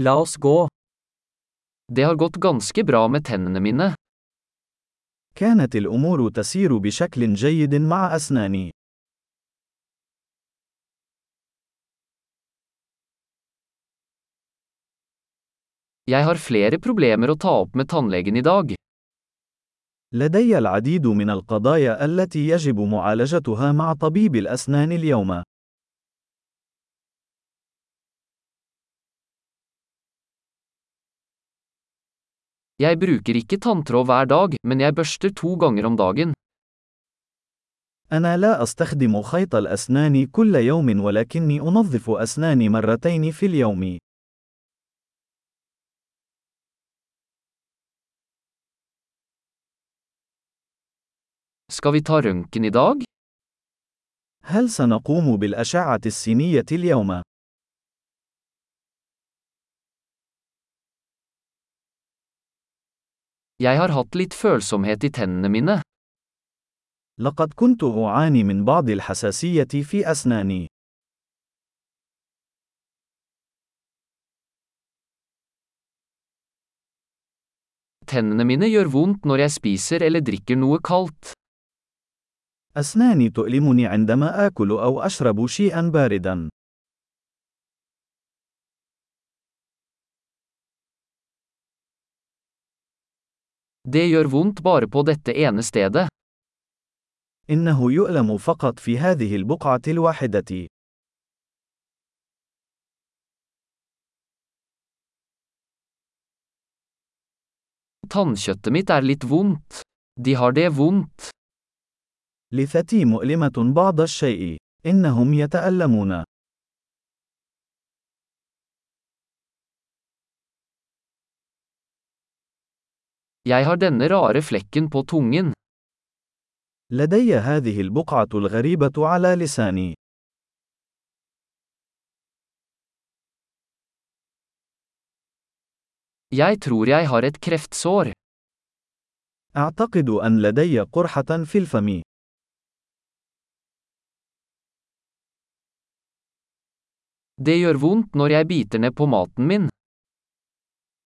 La oss gå. Det har gått ganske bra med tennene mine. كانت الأمور تسير بشكل جيد مع أسناني. Jeg har flere problemer å ta opp med tannlegen i dag. لدي العديد من القضايا التي يجب معالجتها مع طبيب الأسنان اليوم. Jeg bruker ikke tanntråd hver dag, men jeg børster to ganger om dagen. أنا لا أستخدم خيط الأسنان كل يوم ولكني أنظف أسناني مرتين في اليوم. Skal vi ta røntgen i dag? هل سنقوم بالأشعة السينية اليوم؟ Jeg har hatt litt følsomhet i tennene mine. لقد كنت أعاني من بعض الحساسية في أسناني. Tennene mine gjør vondt når jeg spiser eller drikker noe kaldt. أسناني تؤلمني عندما آكل أو أشرب شيئا باردا. Det gjør vondt bare på dette ene stedet. إنه يؤلم فقط في هذه البقعة الواحدة. Tannkjøttet mitt er litt vondt. De har det vondt. لثتي مؤلمة بعض الشيء. إنهم يتألمون. Jeg har denne rare flekken på tungen. لدي هذه البقعة الغريبة على لساني. Jeg tror jeg har et kreftsår. أعتقد أن لدي قرحة في الفم. Det gjør vondt når jeg biter ned på maten min.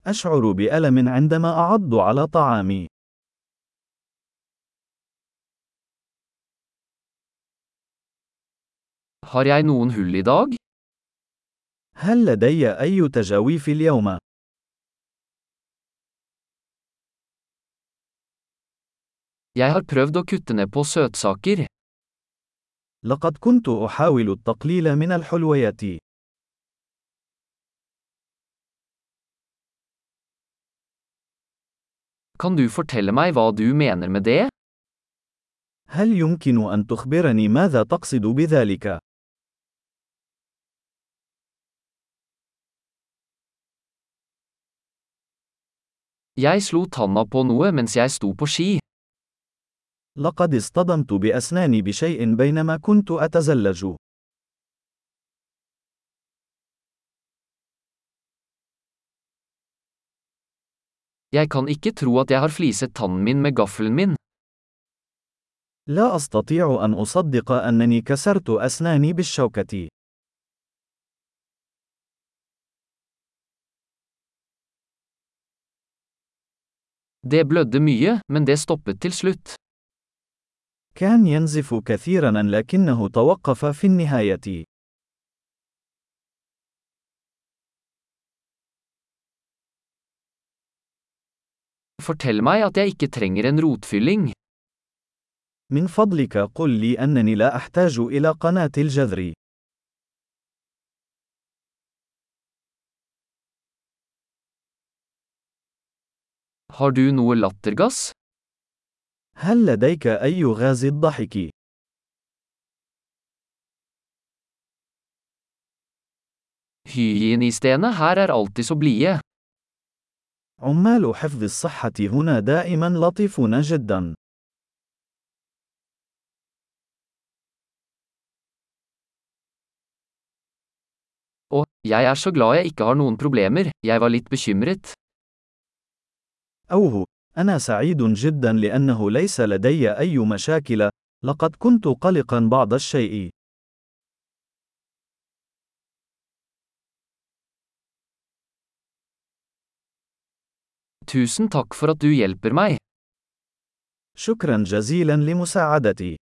أشعر بألم عندما أعض على طعامي. Har jeg noen hull i dag? هل لدي أي تجاويف اليوم؟ Jeg har prøvd å kutte ned på søtsaker. لقد كنت أحاول التقليل من الحلويات. Kan du fortelle meg hva du mener med det? هل يمكن أن تخبرني ماذا تقصد بذلك؟ Jeg slo tanna på noe mens jeg sto på ski. لقد اصطدمت بأسناني بشيء بينما كنت أتزلج. Jeg kan ikke tro at jeg har fliset tannen min med gaffelen min. لا أستطيع أن أصدق أنني كسرت أسناني بالشوكة. Det blødde mye, men det stoppet til slutt. كان ينزف كثيرا لكنه توقف في النهاية. Fortell meg at jeg ikke trenger en rotfylling. من فضلك قل لي أنني لا أحتاج إلى قناة الجذر. Har du noe lattergass? هل لديك أي غاز الضحك؟ Hygienistene her er alltid så blide. عمال حفظ الصحة هنا دائما لطيفون جدا. Og, jeg er så glad jeg ikke har noen problemer, jeg var litt bekymret. أوه، أنا سعيد جدا لأنه ليس لدي أي مشاكل، لقد كنت قلقا بعض الشيء. Tusen takk for at du hjelper meg. شكرا جزيلا لمساعدتي.